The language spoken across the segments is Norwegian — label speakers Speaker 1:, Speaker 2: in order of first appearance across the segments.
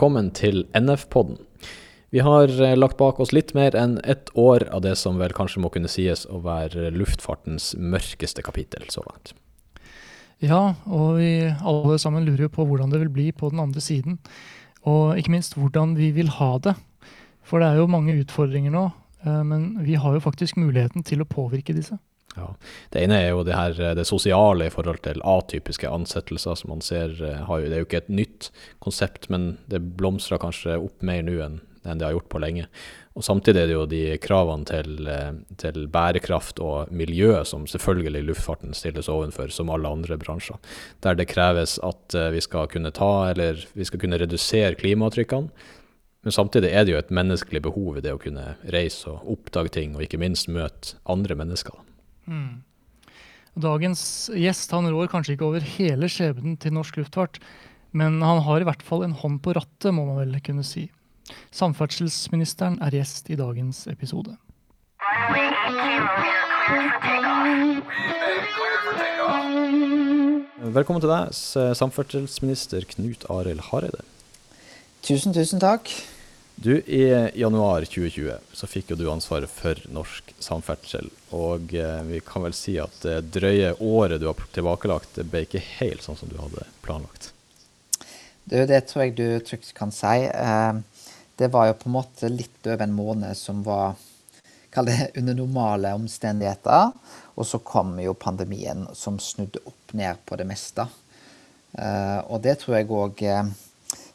Speaker 1: Velkommen til NF-podden. Vi har eh, lagt bak oss litt mer enn ett år av det som vel kanskje må kunne sies å være luftfartens mørkeste kapittel så langt.
Speaker 2: Ja, og vi alle sammen lurer jo på hvordan det vil bli på den andre siden. Og ikke minst hvordan vi vil ha det. For det er jo mange utfordringer nå, eh, men vi har jo faktisk muligheten til å påvirke disse.
Speaker 1: Ja. Det ene er jo det, her, det sosiale i forhold til atypiske ansettelser, som man ser eh, har jo, Det er jo ikke et nytt konsept, men det blomstrer kanskje opp mer nå enn det har gjort på lenge. Og Samtidig er det jo de kravene til, eh, til bærekraft og miljø som selvfølgelig luftfarten stilles overfor, som alle andre bransjer. Der det kreves at vi skal kunne ta, eller vi skal kunne redusere klimaavtrykkene men samtidig er det jo et menneskelig behov i det å kunne reise og oppdage ting, og ikke minst møte andre mennesker. Mm.
Speaker 2: Dagens gjest han rår kanskje ikke over hele skjebnen til norsk luftfart, men han har i hvert fall en hånd på rattet, må man vel kunne si. Samferdselsministeren er gjest i dagens episode.
Speaker 1: Velkommen til deg, samferdselsminister Knut Arild Hareide.
Speaker 3: Tusen, tusen takk.
Speaker 1: Du, I januar 2020 så fikk jo du ansvaret for norsk samferdsel. Og eh, vi kan vel si at det drøye året du har tilbakelagt, det ble ikke helt sånn som du hadde planlagt?
Speaker 3: Du, det tror jeg du trygt kan si. Eh, det var jo på en måte litt over en måned som var Kall det under normale omstendigheter. Og så kom jo pandemien som snudde opp ned på det meste. Eh, og det tror jeg òg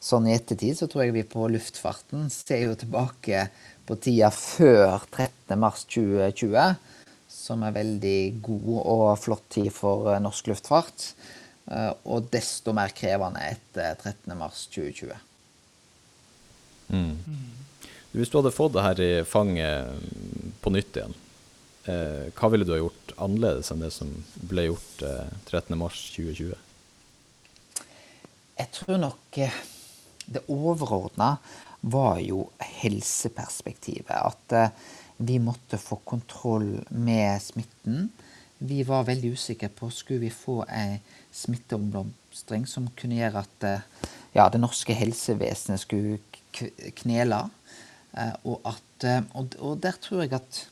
Speaker 3: sånn i ettertid så tror jeg vi på luftfarten ser jo tilbake på tida før 13.3.2020, som er veldig god og flott tid for eh, norsk luftfart. Eh, og desto mer krevende etter 13.3.2020.
Speaker 1: Mm. Hvis du hadde fått det her i fanget på nytt igjen, eh, hva ville du ha gjort annerledes enn det som ble gjort 13.3.2020?
Speaker 3: Jeg tror nok det overordna var jo helseperspektivet. At eh, vi måtte få kontroll med smitten. Vi var veldig usikre på skulle vi få ei smitteomblomstring som kunne gjøre at eh, ja, det norske helsevesenet skulle knele. Eh, og, at, og, der tror jeg at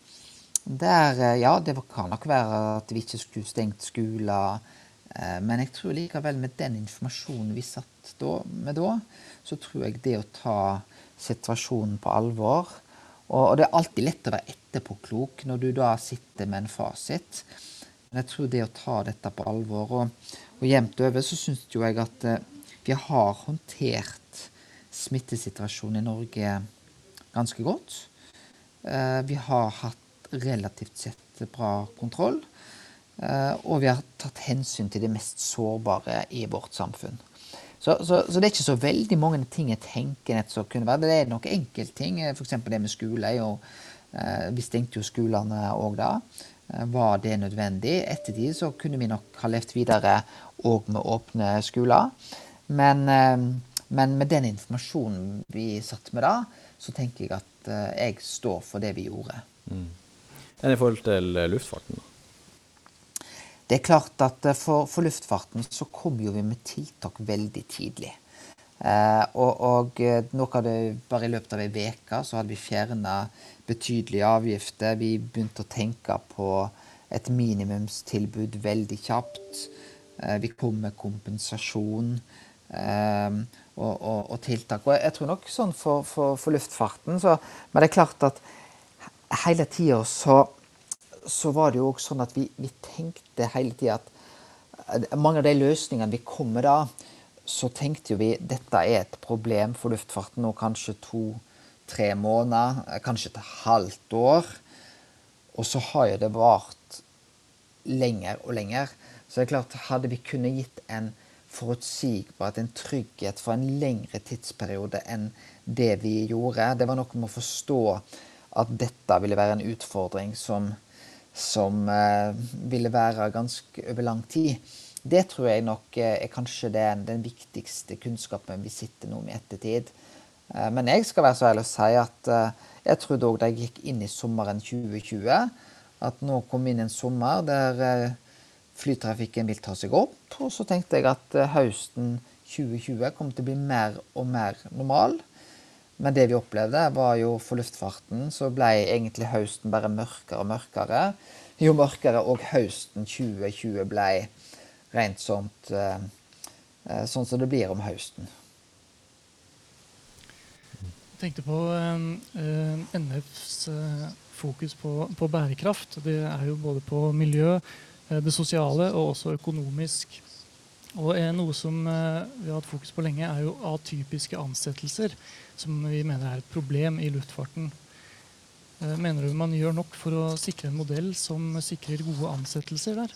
Speaker 3: der, ja, det kan nok være at vi ikke skulle stengt skoler. Men jeg tror likevel med den informasjonen vi satt med da, så tror jeg det å ta situasjonen på alvor Og, det er alltid lett å være etterpåklok når du da sitter med en fasit. Men jeg tror det å ta dette på alvor Og, og jevnt over så syns jo jeg at eh, vi har håndtert smittesituasjonen i Norge ganske godt. Eh, vi har hatt relativt sett bra kontroll. Eh, og vi har tatt hensyn til de mest sårbare i vårt samfunn. Så, så, så, det er ikke så veldig mange ting jeg tenker nett som kunne være. Det er nok enkeltting. F.eks. det med skole. Og, eh, vi stengte jo skolene òg da. Eh, var det nødvendig? Ettertid så kunne vi nok ha levd videre òg med åpne skoler. Men, eh, men, med den informasjonen vi satt med da, så tenker jeg at eh, jeg står for det vi gjorde. Mm.
Speaker 1: Enn i forhold til eh, luftfarten? da?
Speaker 3: Det er klart at eh, for, for luftfarten så kom jo vi med tiltak veldig tidlig. Eh, og, og eh, noe av det bare i løpet av ei uke så hadde vi fjerna betydelige avgifter. Vi begynte å tenke på et minimumstilbud veldig kjapt. Eh, vi kom med kompensasjon eh, og, og, og, tiltak. Og jeg tror nok sånn for, for, for luftfarten så Men det er klart at hele tida så så var det jo òg sånn at vi, vi tenkte hele tida at eh, mange av de løsningene vi kom med da, så tenkte jo vi dette er et problem for luftfarten nå kanskje to-tre måneder, eh, kanskje et halvt år. Og så har jo det vart lenger og lenger. Så det er klart, hadde vi kunnet gitt en forutsigbarhet, en trygghet for en lengre tidsperiode enn det vi gjorde Det var noe med å forstå at dette ville være en utfordring som som eh, ville være ganske over lang tid. Det tror jeg nok eh, er kanskje den, den viktigste kunnskapen vi sitter nå med ettertid. Eh, men jeg skal være så ærlig å si at jeg trodde òg da jeg gikk inn i sommeren 2020, at nå kom inn en sommer der flytrafikken vil ta seg opp. Og så tenkte jeg at høsten 2020 kom til å bli mer og mer normal. Men det vi opplevde, var jo for luftfarten så ble egentlig høsten bare mørkere og mørkere. Jo mørkere òg høsten 2020 ble rent sånt eh, eh, sånn som det blir om høsten.
Speaker 2: Jeg tenkte på eh, NFs fokus på, på, bærekraft. Det er jo både på miljø, det sosiale og også økonomisk. Og Noe som vi har hatt fokus på lenge, er jo atypiske ansettelser som vi mener er et problem i luftfarten. Eh, mener du man gjør nok for å sikre en modell som sikrer gode ansettelser der?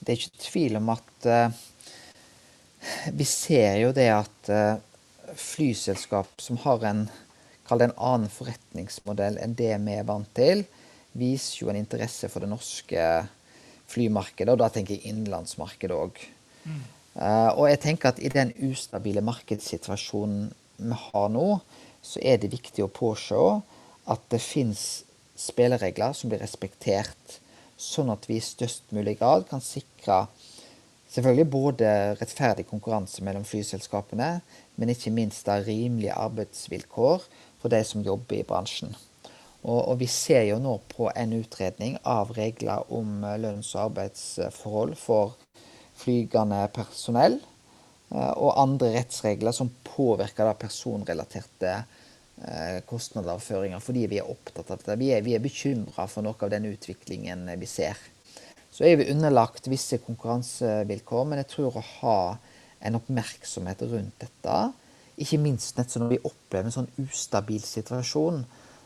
Speaker 3: Det er ikke tvil om at uh, vi ser jo det at uh, flyselskap som har en, en annen forretningsmodell enn det vi er vant til, viser jo en interesse for det norske flymarkedet, og da tenker jeg innenlandsmarkedet òg. Mm. Uh, og jeg tenker at i den ustabile markedssituasjonen vi har nå, så er det viktig å påse at det fins spilleregler som blir respektert, sånn at vi i størst mulig grad kan sikre selvfølgelig både rettferdig konkurranse mellom flyselskapene, men ikke minst da rimelige arbeidsvilkår for de som jobber i bransjen. Og, og, vi ser jo nå på en utredning av regler om lønns- og arbeidsforhold for flygende personell. Eh, og andre rettsregler som påvirker personrelaterte og føringer. fordi vi er opptatt av dette. Vi er, vi er bekymra for noe av den utviklingen vi ser. Så er vi underlagt visse konkurransevilkår, men jeg tror å ha en oppmerksomhet rundt dette, ikke minst når vi opplever en sånn ustabil situasjon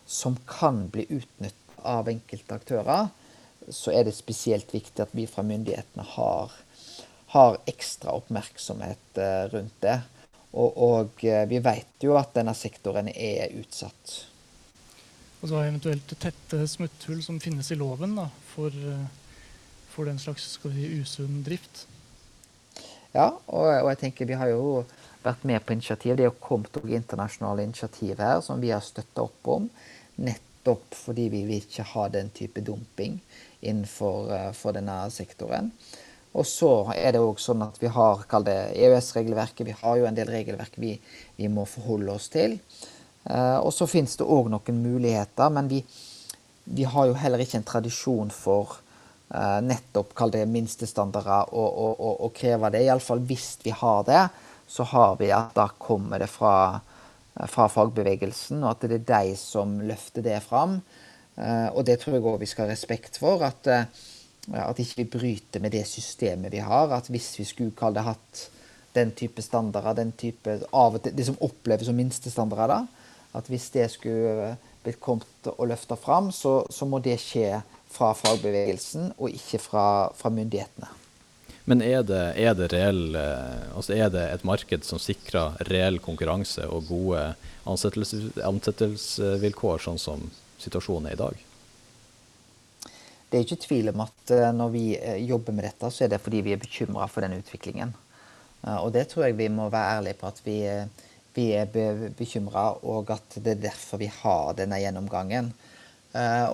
Speaker 3: som kan bli utnyttet av enkelte aktører, så er det spesielt viktig at vi fra myndighetene har har ekstra oppmerksomhet eh, rundt det. Og, og eh, vi vet jo at denne sektoren er utsatt.
Speaker 2: Og så eventuelt tette smutthull som finnes i loven da, for, eh, for den slags skal vi usunn drift.
Speaker 3: Ja, og, og, jeg tenker vi har jo vært med på initiativ. Det er jo kommet internasjonale initiativ her som vi har støtta opp om. Nettopp fordi vi vil ikke ha den type dumping innenfor denne sektoren. Og så er det òg sånn at vi har kall det EØS-regelverket. Vi har jo en del regelverk vi, vi må forholde oss til. Uh, og så finnes det òg noen muligheter, men vi, vi, har jo heller ikke en tradisjon for uh, nettopp kall det minstestandarder og, og, og, og kreve det. Iallfall hvis vi har det, så har vi at da kommer det fra, fra fagbevegelsen, og at det er de som løfter det fram. Uh, og det tror jeg òg vi skal ha respekt for. at at ikke vi bryter med det systemet vi har. At hvis vi skulle kalle det hatt den type standarder, den type av det som oppleves som minstestandarder, at hvis det skulle blitt kommet og løfta fram, så, så, må det skje fra fagbevegelsen og ikke fra, fra myndighetene.
Speaker 1: Men er det, er det, reell, eh, altså er det et marked som sikrer reell konkurranse og gode ansettelsesvilkår, sånn som situasjonen er i dag?
Speaker 3: det er ikke tvil om at eh, når vi eh, jobber med dette, så er det fordi vi er bekymra for den utviklingen. Og det tror jeg vi må være ærlige på at vi, vi er bekymra, og at det er derfor vi har denne gjennomgangen.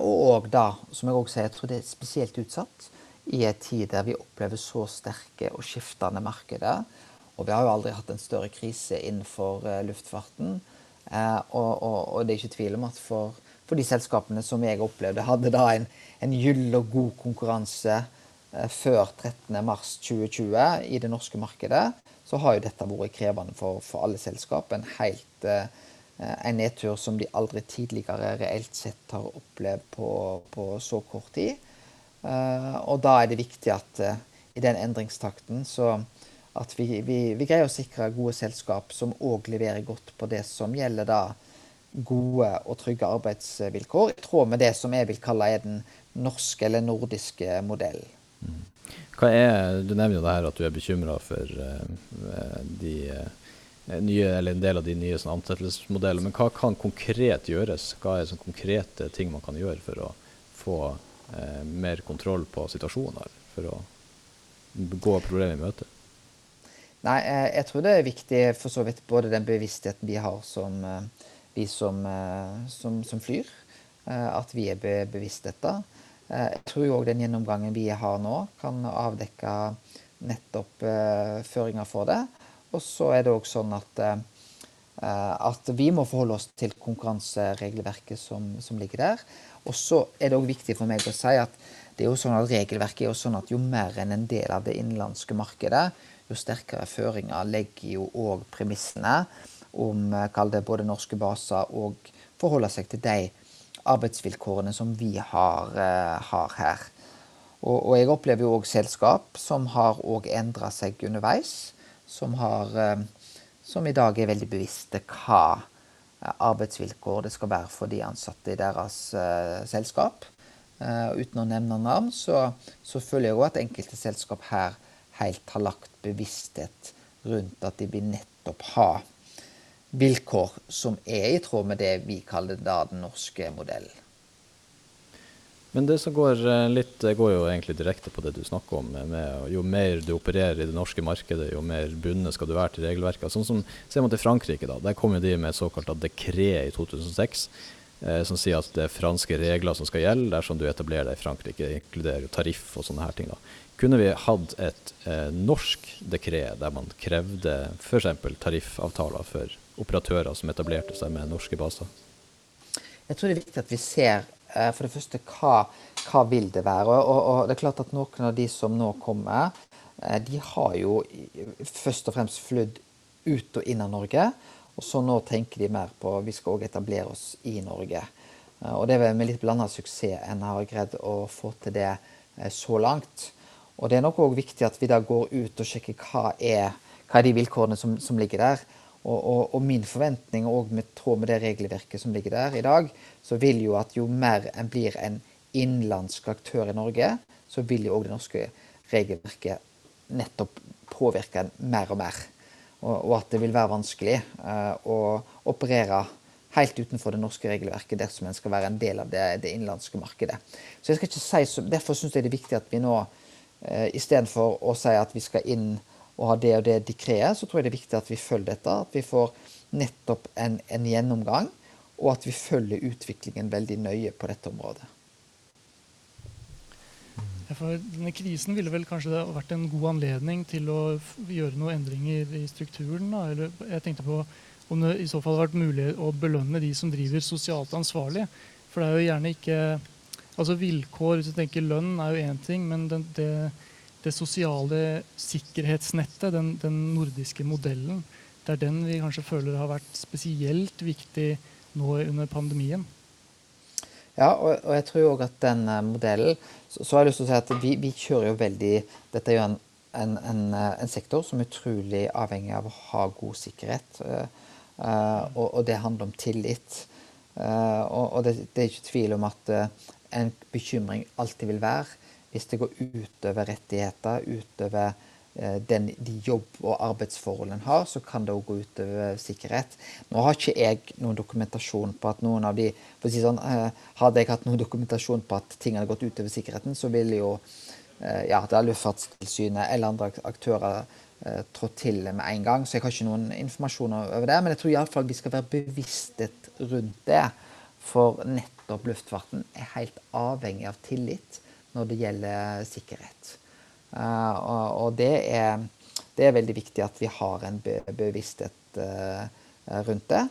Speaker 3: Og da, som jeg også sier, jeg tror det er spesielt utsatt i en tid der vi opplever så sterke og skiftende markeder. Og vi har jo aldri hatt en større krise innenfor luftfarten. Og, og, og det er ikke tvil om at for for de selskapene som jeg opplevde hadde da en, en gyll og god konkurranse eh, før 13.3.2020 i det norske markedet, så har jo dette vært krevende for, for alle selskap. En helt eh, en nedtur som de aldri tidligere reelt sett har opplevd på, på så kort tid. Eh, og da er det viktig at eh, i den endringstakten så at vi, vi, vi greier å sikre gode selskap som òg leverer godt på det som gjelder da gode og trygge arbeidsvilkår, i tråd med det som jeg vil kalle er den norske eller nordiske modellen.
Speaker 1: Mm. Hva er, Du nevner jo det her at du er bekymra for uh, de nye, eller en del av de nye sånn, ansettelsesmodellene. Men hva kan konkret gjøres? Hva er sånn, konkrete ting man kan gjøre for å få uh, mer kontroll på situasjonen? Her, for å gå problemet i møte?
Speaker 3: Nei, jeg tror det er viktig for så vidt både den bevisstheten vi har som vi som, eh, som, som flyr. Eh, at vi er bevisst dette. Jeg tror òg den gjennomgangen vi har nå, kan avdekke nettopp føringer for det. Og så er det òg sånn at, at vi må forholde oss til konkurranseregelverket som, som ligger der. Og så er det òg viktig for meg å si at det er jo sånn at regelverket er jo sånn at jo mer enn en del av det innenlandske markedet, jo sterkere føringer legger jo òg premissene om kall det både norske baser og forholde seg til de arbeidsvilkårene som vi har, har her. Og, og, jeg opplever jo òg selskap som har òg endra seg underveis. Som har som i dag er veldig bevisste hva arbeidsvilkår det skal være for de ansatte i deres uh, selskap. Uh, uten å nevne navn, så, så føler jeg òg at enkelte selskap her helt har lagt bevissthet rundt at de vil nettopp ha vilkår som er i tråd med det vi kaller da den norske modellen.
Speaker 1: Men det som går eh, litt, går jo egentlig direkte på det du snakker om. Med, jo mer du opererer i det norske markedet, jo mer bundet skal du være til regelverket. Sånn som Ser man til Frankrike, da, der kom jo de med et såkalt dekret i 2006. Eh, som sier at det er franske regler som skal gjelde dersom du etablerer deg i Frankrike. Det Inkluderer tariff og sånne her ting. da. Kunne vi hatt et eh, norsk dekret der man krevde f.eks. tariffavtaler for operatører som etablerte seg med norske baser?
Speaker 3: Jeg tror det er viktig at vi ser for det første, hva, hva vil det være? Og, og, det er klart at noen av de som nå kommer, eh, de har jo først og fremst flydd ut og inn av Norge. Og så nå tenker de mer på vi skal òg etablere oss i Norge. Eh, og det er med litt blanda suksess en har greid å få til det så langt. Og det er nok òg viktig at vi da går ut og sjekker hva er, hva er de vilkårene som, som ligger der. Og, og, og, min forventning, og med tråd med det regelverket som ligger der i dag, så vil jo at jo mer en blir en innenlandsk aktør i Norge, så vil jo òg det norske regelverket nettopp påvirke en mer og mer. Og, og at det vil være vanskelig uh, å operere helt utenfor det norske regelverket dersom en skal være en del av det, det innenlandske markedet. Så jeg skal ikke si så, Derfor syns jeg det er viktig at vi nå, uh, istedenfor å si at vi skal inn og har det og det dekreet, så tror jeg det er viktig at vi følger dette. At vi får nettopp en, en gjennomgang, og at vi følger utviklingen veldig nøye på dette området.
Speaker 2: For denne Krisen ville vel kanskje vært en god anledning til å gjøre noen endringer i strukturen? Da? Eller jeg tenkte på om det i så fall hadde vært mulig å belønne de som driver sosialt ansvarlig. For det er jo gjerne ikke Altså Vilkår, hvis du tenker lønn, er jo én ting, men det, det det sosiale sikkerhetsnettet, den, den, nordiske modellen, det er den vi kanskje føler har vært spesielt viktig nå under pandemien.
Speaker 3: Ja, og, og jeg tror òg at den uh, modellen så, så, har jeg lyst til å si at vi, vi kjører jo veldig Dette er jo en, en, en, eh, en, sektor som er utrolig avhengig av å ha god sikkerhet. Uh, uh, og, og, det handler om tillit. og, og det, det, er ikke tvil om at en bekymring alltid vil være hvis det går utover rettigheter, utover eh, den, de jobb- og arbeidsforholdene en har, så kan det òg gå utover sikkerhet. Nå har ikke jeg noen dokumentasjon på at noen av de for å si sånn, eh, Hadde jeg hatt noen dokumentasjon på at ting hadde gått utover sikkerheten, så ville jo ja, det er Luftfartstilsynet eller andre aktører trådt til med en gang. Så jeg har ikke noen informasjon over det. Men jeg tror iallfall vi skal være bevissthet rundt det. For nettopp luftfarten er helt avhengig av tillit når det gjelder sikkerhet. Uh, og, og det, er, det, er, veldig viktig at vi har en be bevissthet uh, rundt det.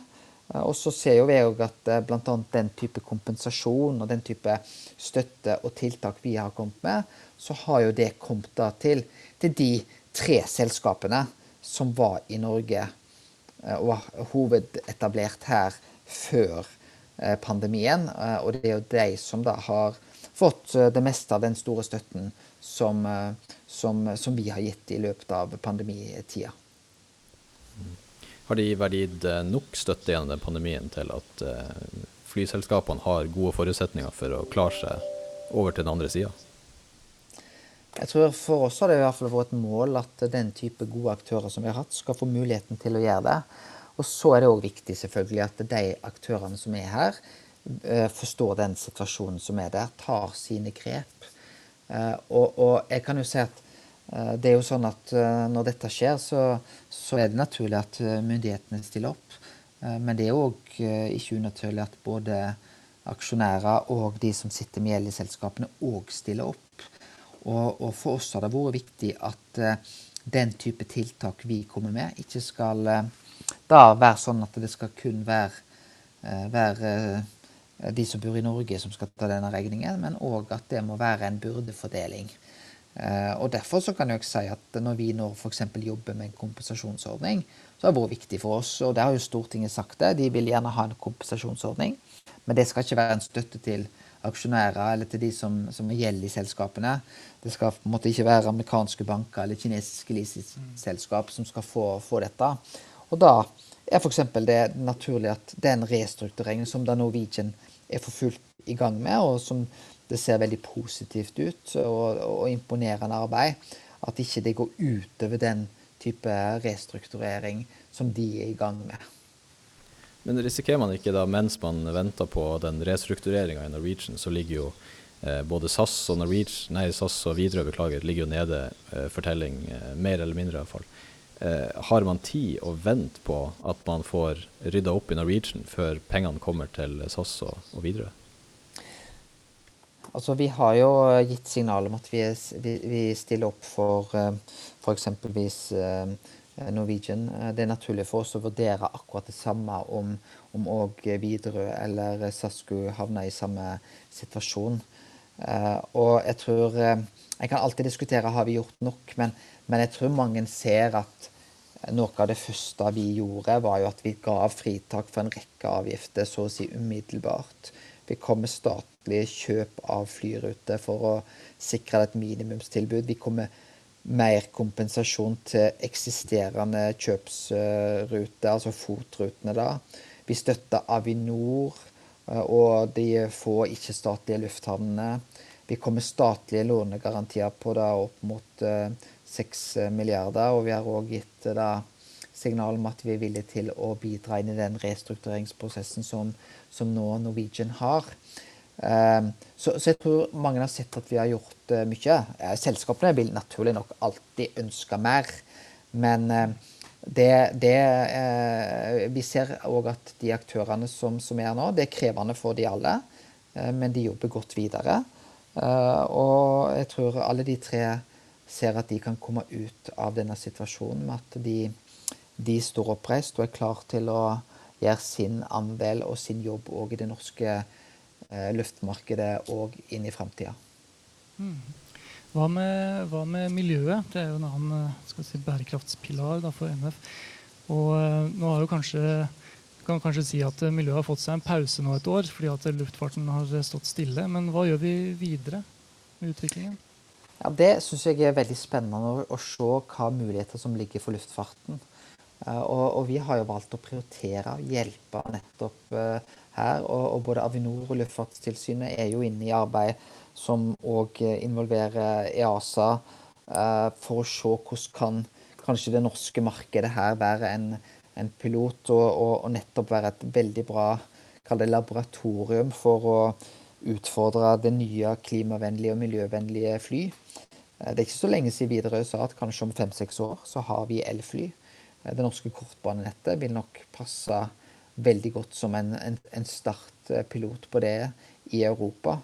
Speaker 3: Uh, og så ser jo vi òg at bl.a. den type kompensasjon og den type støtte og tiltak vi har kommet med, så har jo det kommet da til, til de tre selskapene som var i Norge og var hovedetablert her før pandemien. Og det er jo de som da har fått eh, det meste av den store støtten som, eh, som, som vi har gitt i løpet av pandemitida.
Speaker 1: Har de vært gitt eh, nok støtte gjennom den pandemien til at flyselskapene har gode forutsetninger for å klare seg over til den andre sida?
Speaker 3: Jeg tror For oss har det i hvert fall vært et mål at den type gode aktører som vi har hatt, skal få muligheten til å gjøre det. Og så er det òg viktig selvfølgelig at de aktørene som er her, forstår den situasjonen som er der, tar sine grep. Eh, og, og jeg kan jo si at eh, det er jo sånn at når dette skjer, så, så er det naturlig at myndighetene stiller opp. Men det er òg ikke unaturlig at både aksjonærer og de som sitter med gjeld i selskapene, òg stiller opp. Og, og, for oss har det vært viktig at den type tiltak vi kommer med, ikke skal da være sånn at det skal kun være, være de som bor i Norge som skal ta denne regningen, men òg at det må være en byrdefordeling. og Derfor så kan jeg si at når vi nå f.eks. jobber med en kompensasjonsordning, så har det vært viktig for oss. Og det har jo Stortinget sagt det. De vil gjerne ha en kompensasjonsordning. Men det skal ikke være en støtte til aksjonærer eller til de som, som gjelder i selskapene. Det skal på en måte ikke være amerikanske banker eller kinesiske leasingselskap som skal få, få, dette. Og da er f.eks. det naturlig at den restruktureringen som da Norwegian er for fullt i gang med, og som det ser veldig positivt ut og, og imponerende arbeid, at ikke det går utover den type restrukturering som de er i gang med.
Speaker 1: Men risikerer man ikke da, mens man venter på den restruktureringa i Norwegian, så ligger jo eh, både SAS og Norwegian, nei, SAS og Widerøe beklager, ligger jo nede eh, fortelling, eh, mer eller mindre iallfall. Eh, har man tid å vente på at man får rydda opp i Norwegian før pengene kommer til SAS og, og Widerøe?
Speaker 3: Altså, vi har jo gitt signal om at vi, vi, vi stiller opp for for eksempelvis uh, Norwegian. Eh, det er naturlig for oss å vurdere akkurat det samme om, om og Widerøe eller SAS skulle havne i samme situasjon. Og jeg tror Jeg kan alltid diskutere har vi gjort nok, men, men, jeg tror mange ser at noe av det første vi gjorde, var jo at vi ga fritak for en rekke avgifter så å si umiddelbart. Vi kom med statlige kjøp av flyruter for å sikre et minimumstilbud. Vi kom med mer kompensasjon til eksisterende kjøpsruter, altså FOT-rutene. da. Vi støtta Avinor eh, og de få ikke-statlige lufthavnene. Vi kommer statlige lånegarantier på da opp mot eh, seks milliarder, og vi har òg gitt da signal om at vi er villige til å bidra inn i den restruktureringsprosessen som, som nå Norwegian har. Så, så, jeg tror mange har sett at vi har gjort mye. Selskapene vil naturlig nok alltid ønske mer. Men det, det Vi ser òg at de aktørene som, som, er nå, det er krevende for de alle. men de jobber godt videre. Og jeg tror alle de tre ser at de kan komme ut av denne situasjonen med at de, de står oppreist og er klar til å gjøre sin andel og sin jobb òg i det norske Eh, luftmarkedet òg inn i framtida.
Speaker 2: Mm. Hva, hva, med miljøet? Det er jo en annen eh, si, bærekraftspilar for NF. Og nå har jo kanskje kan kanskje si at miljøet har fått seg en pause nå et år fordi at luftfarten har stått stille. Men hva gjør vi videre med utviklingen?
Speaker 3: Ja, Det syns jeg er veldig spennende å, se hva muligheter som ligger for luftfarten. Uh, og, og, vi har jo valgt å prioritere og hjelpe nettopp her. Og, og både Avinor og Luftfartstilsynet er jo inne i arbeid som òg involverer EASA, eh, for å se hvordan kan kanskje det norske markedet her være en, en pilot, og, og, og, nettopp være et veldig bra det laboratorium for å utfordre det nye klimavennlige og miljøvennlige fly. Eh, det er ikke så lenge siden Widerøe sa at kanskje om fem-seks år så har vi elfly. Eh, det norske kortbanenettet vil nok passe veldig godt som en, en, en startpilot på det i Europa.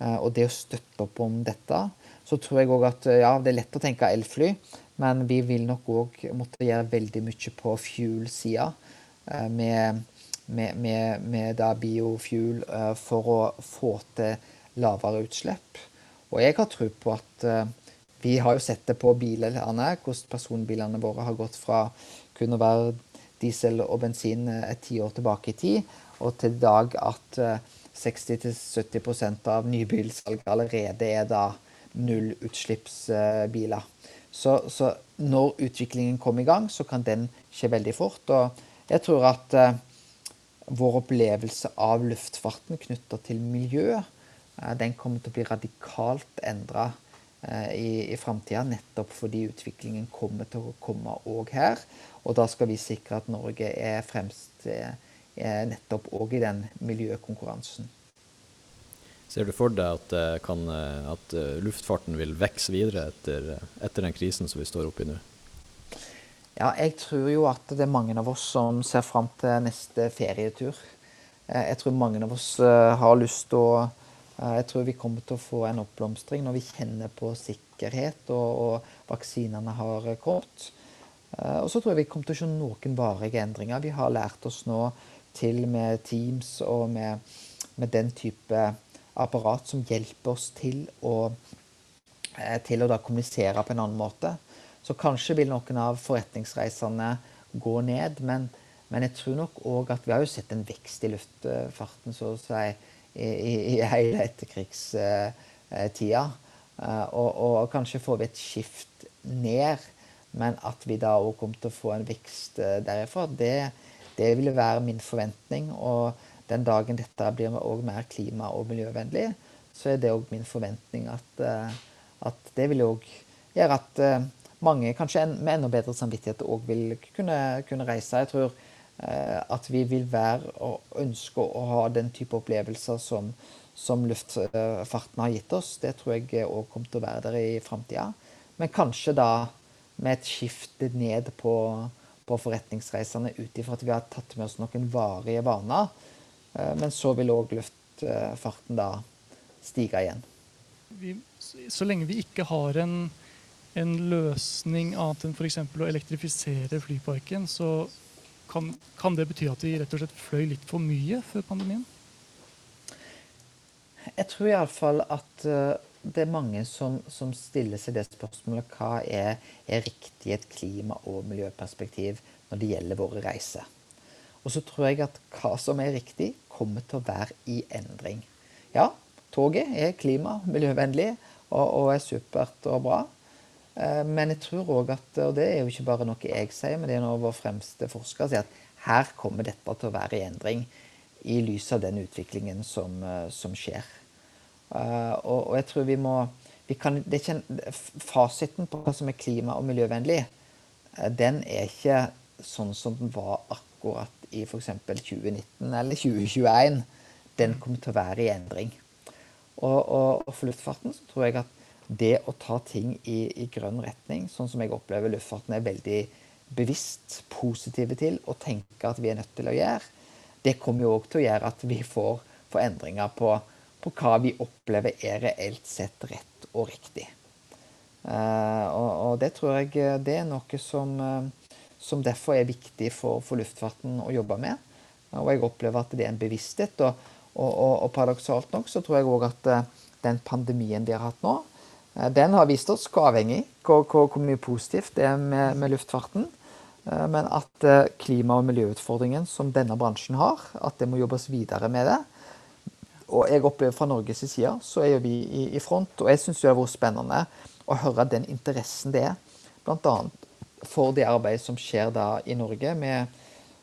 Speaker 3: Uh, og det å støtte opp om dette, så tror jeg òg at ja, det er lett å tenke elfly, men vi vil nok òg måtte gjøre veldig mye på fuel-sida. Uh, med, med, med, med biofuel uh, for å få til lavere utslipp. Og jeg har tro på at vi har jo sett det på bilene, hvordan personbilene våre har gått fra kun å være diesel og bensin et eh, tiår tilbake i tid, og til i dag at 60-70 eh, av nybilsalget allerede er da nullutslippsbiler. Så, så, når utviklingen kommer i gang, så kan den skje veldig fort. Og jeg tror at eh, vår opplevelse av luftfarten knytta til miljø, eh, den kommer til å bli radikalt endra eh, i, i framtida, nettopp fordi utviklingen kommer til å komme òg her. Og da skal vi sikre at Norge er fremst er eh, nettopp òg i den miljøkonkurransen.
Speaker 1: Ser du for deg at, eh, kan, eh, at luftfarten vil vokse videre etter, etter, den krisen som vi står oppe i nå?
Speaker 3: Ja, jeg tror jo at det er mange av oss som ser fram til neste ferietur. jeg tror mange av oss har lyst til å Jeg tror vi kommer til å få en oppblomstring når vi kjenner på sikkerhet og, og vaksinene har kommet. Og så tror jeg vi kommer til å se noen varige endringer. Vi har lært oss nå til med Teams og med, med den type apparat som hjelper oss til å, til å da kommunisere på en annen måte. Så kanskje vil noen av forretningsreisene gå ned. Men, men jeg tror nok òg at vi har jo sett en vekst i luftfarten så å si, i, i, i hele etterkrigstida. Eh, og, og, kanskje får vi et skift ned, men at vi da òg kommer til å få en vekst eh, derifra, det, det ville være min forventning. Og den dagen dette blir også mer klima- og miljøvennlig, så er det òg min forventning at, eh, at det vil òg gjøre at mange kanskje med enda bedre samvittighet òg vil kunne, kunne, reise. Jeg tror eh, at vi vil være og ønske å ha den type opplevelser som, som luftfarten har gitt oss. Det tror jeg òg kommer til å være der i framtida. Men kanskje da med et skifte ned på, på forretningsreisende ut ifra at vi har tatt med oss noen varige vaner. Eh, men så vil òg luftfarten da stige igjen.
Speaker 2: Vi, så lenge vi ikke har en en løsning annet enn f.eks. å elektrifisere flyparken, så kan, kan, det bety at vi rett og slett fløy litt for mye før pandemien?
Speaker 3: Jeg tror iallfall at uh, det er mange som, som, stiller seg det spørsmålet hva er, er riktig i et klima- og miljøperspektiv når det gjelder våre reiser. Og så tror jeg at hva som er riktig, kommer til å være i endring. Ja, toget er klima- og miljøvennlig og, er supert og bra. Eh, men jeg tror òg at, og det er jo ikke bare noe jeg sier, men det er noe vår fremste forsker sier, at her kommer dette til å være i endring i lys av den utviklingen som, eh, som skjer. Eh, og, og, jeg tror vi må vi kan, det er ikke en, Fasiten på hva som er klima- og miljøvennlig, den er ikke sånn som den var akkurat i f.eks. 2019 eller 2021. Den kommer til å være i endring. Og, og, og for luftfarten så tror jeg at det å ta ting i, i, grønn retning, sånn som jeg opplever luftfarten er veldig bevisst positive til og tenker at vi er nødt til å gjøre, det kommer jo òg til å gjøre at vi får, får endringer på, på, hva vi opplever er reelt sett rett og riktig. Uh, og, og, det tror jeg det er noe som, uh, som derfor er viktig for, for, luftfarten å jobbe med. Og jeg opplever at det er en bevissthet. Og, og, og paradoksalt nok så tror jeg òg at den pandemien vi har hatt nå, Eh, den har vist oss hvor avhengig, hvor, hvor, hvor mye positivt det er med, med, luftfarten. Eh, men at eh, klima- og miljøutfordringen som denne bransjen har, at det må jobbes videre med det. Og jeg opplever fra Norges side så er vi i, i front. Og jeg syns det har vært spennende å høre den interessen det er. Bl.a. for det arbeidet som skjer da i Norge med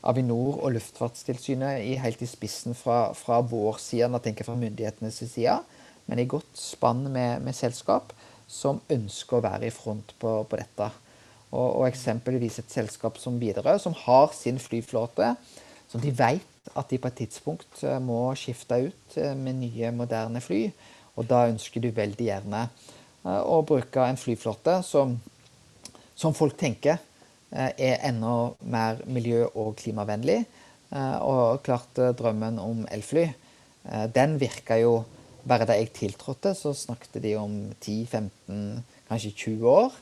Speaker 3: Avinor og Luftfartstilsynet i, helt i spissen fra, fra vår side, når jeg tenker fra myndighetenes side men i godt spann med, med, selskap som ønsker å være i front på, på dette. Og, og, eksempelvis et selskap som Widerøe, som har sin flyflåte, som de vet at de på et tidspunkt eh, må skifte ut eh, med nye, moderne fly. Og da ønsker du veldig gjerne eh, å bruke en flyflåte som, som folk tenker er enda mer miljø- og klimavennlig. Og klart drømmen om elfly, den virker jo bare da jeg tiltrådte, så snakket de om 10-15, kanskje 20 år.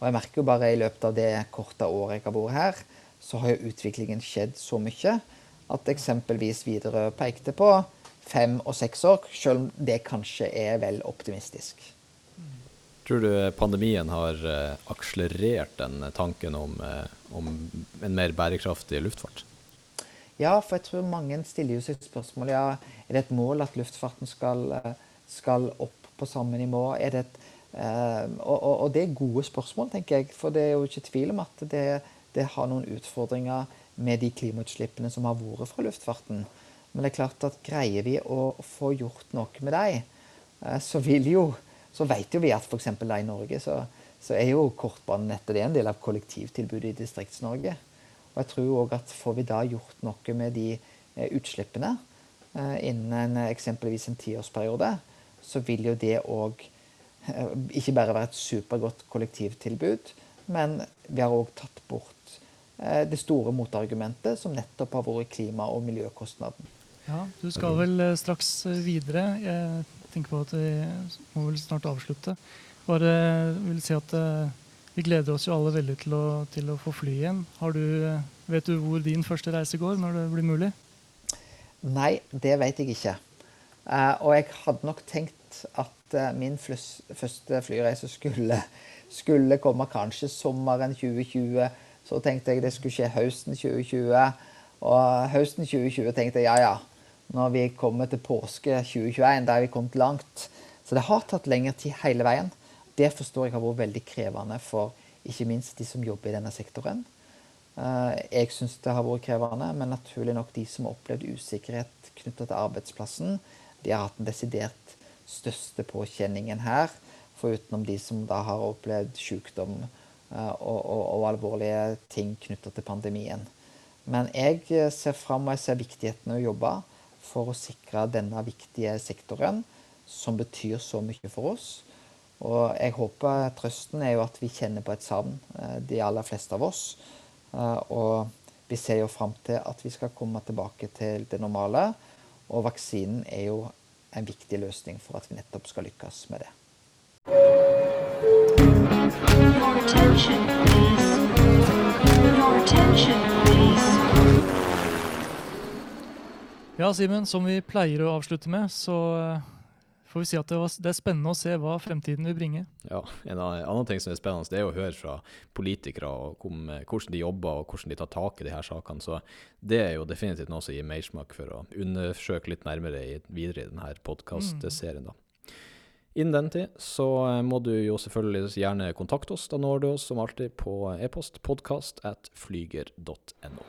Speaker 3: Og jeg merker jo bare i løpet av det korte året jeg har vært her, så har jo utviklingen skjedd så mye at eksempelvis Widerøe pekte på fem og seks år, selv om det kanskje er vel optimistisk.
Speaker 1: Tror du pandemien har eh, akselerert den tanken om, eh, om en mer bærekraftig luftfart?
Speaker 3: Ja, for jeg tror mange stiller jo sitt spørsmål ja, er det et mål at luftfarten skal, eh, skal opp på samme nivå. Er det et, eh, og, og, og, det er gode spørsmål, tenker jeg. For det er jo ikke tvil om at det, det har noen utfordringer med de klimautslippene som har vært fra luftfarten. Men det er klart at greier vi å få gjort noe med dem, eh, så vil jo så vet jo vi at f.eks. i Norge så, så er jo kortbanenettet en del av kollektivtilbudet i Distrikts-Norge. Og jeg tror òg at får vi da gjort noe med de eh, utslippene eh, innen eksempelvis en tiårsperiode, så vil jo det òg eh, ikke bare være et supergodt kollektivtilbud, men vi har òg tatt bort det store motargumentet som nettopp har vært klima- og miljøkostnaden.
Speaker 2: Ja, du skal vel straks videre. Tenker på at vi må vel snart avslutte. Bare vil si at eh, vi gleder oss jo alle veldig til å, til å få fly igjen. Du, eh, vet du hvor din første reise går, når det blir mulig?
Speaker 3: Nei, det vet jeg ikke. Eh, og jeg hadde nok tenkt at min første flyreise skulle, skulle komme kanskje sommeren 2020. Så tenkte jeg det skulle skje høsten 2020. Og høsten 2020 tenkte jeg ja, ja. Når vi kommer til påske 2021, Der er vi kommet langt. Så det har tatt lengre tid hele veien. Det forstår jeg har vært veldig krevende for ikke minst de som jobber i denne sektoren. Eh, Jeg syns det har vært krevende, men naturlig nok de som har opplevd usikkerhet knytta til arbeidsplassen, de har hatt den desidert største påkjenningen her. Forutenom de som da har opplevd sykdom eh, og, og, og alvorlige ting knytta til pandemien. Men jeg eh, ser fram og jeg ser viktigheten av å jobbe for å sikre denne viktige sektoren, som betyr så mye for oss. Og jeg håper trøsten er jo at vi kjenner på et savn, eh, de aller fleste av oss. Eh, Og vi ser jo fram til at vi skal komme tilbake til det normale. Og vaksinen er jo en viktig løsning for at vi nettopp skal lykkes med det.
Speaker 4: Attention, please.
Speaker 2: Ja, Simen, som vi pleier å avslutte med, så eh, får vi si at det, var, det er spennende å se hva fremtiden vil bringe.
Speaker 1: Ja, En annen ting som er spennende, det er å høre fra politikere om, eh, hvordan de jobber og hvordan de tar tak i de her sakene. Så det er jo definitivt noe som gir mersmak for å undersøke litt nærmere i, videre i denne podkastserien. Mm. Innen den tid så eh, må du jo selvfølgelig gjerne kontakte oss. Da når du oss som alltid på e-post podkast at flyger.no.